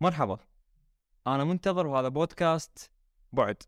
مرحبا. أنا منتظر وهذا بودكاست بعد.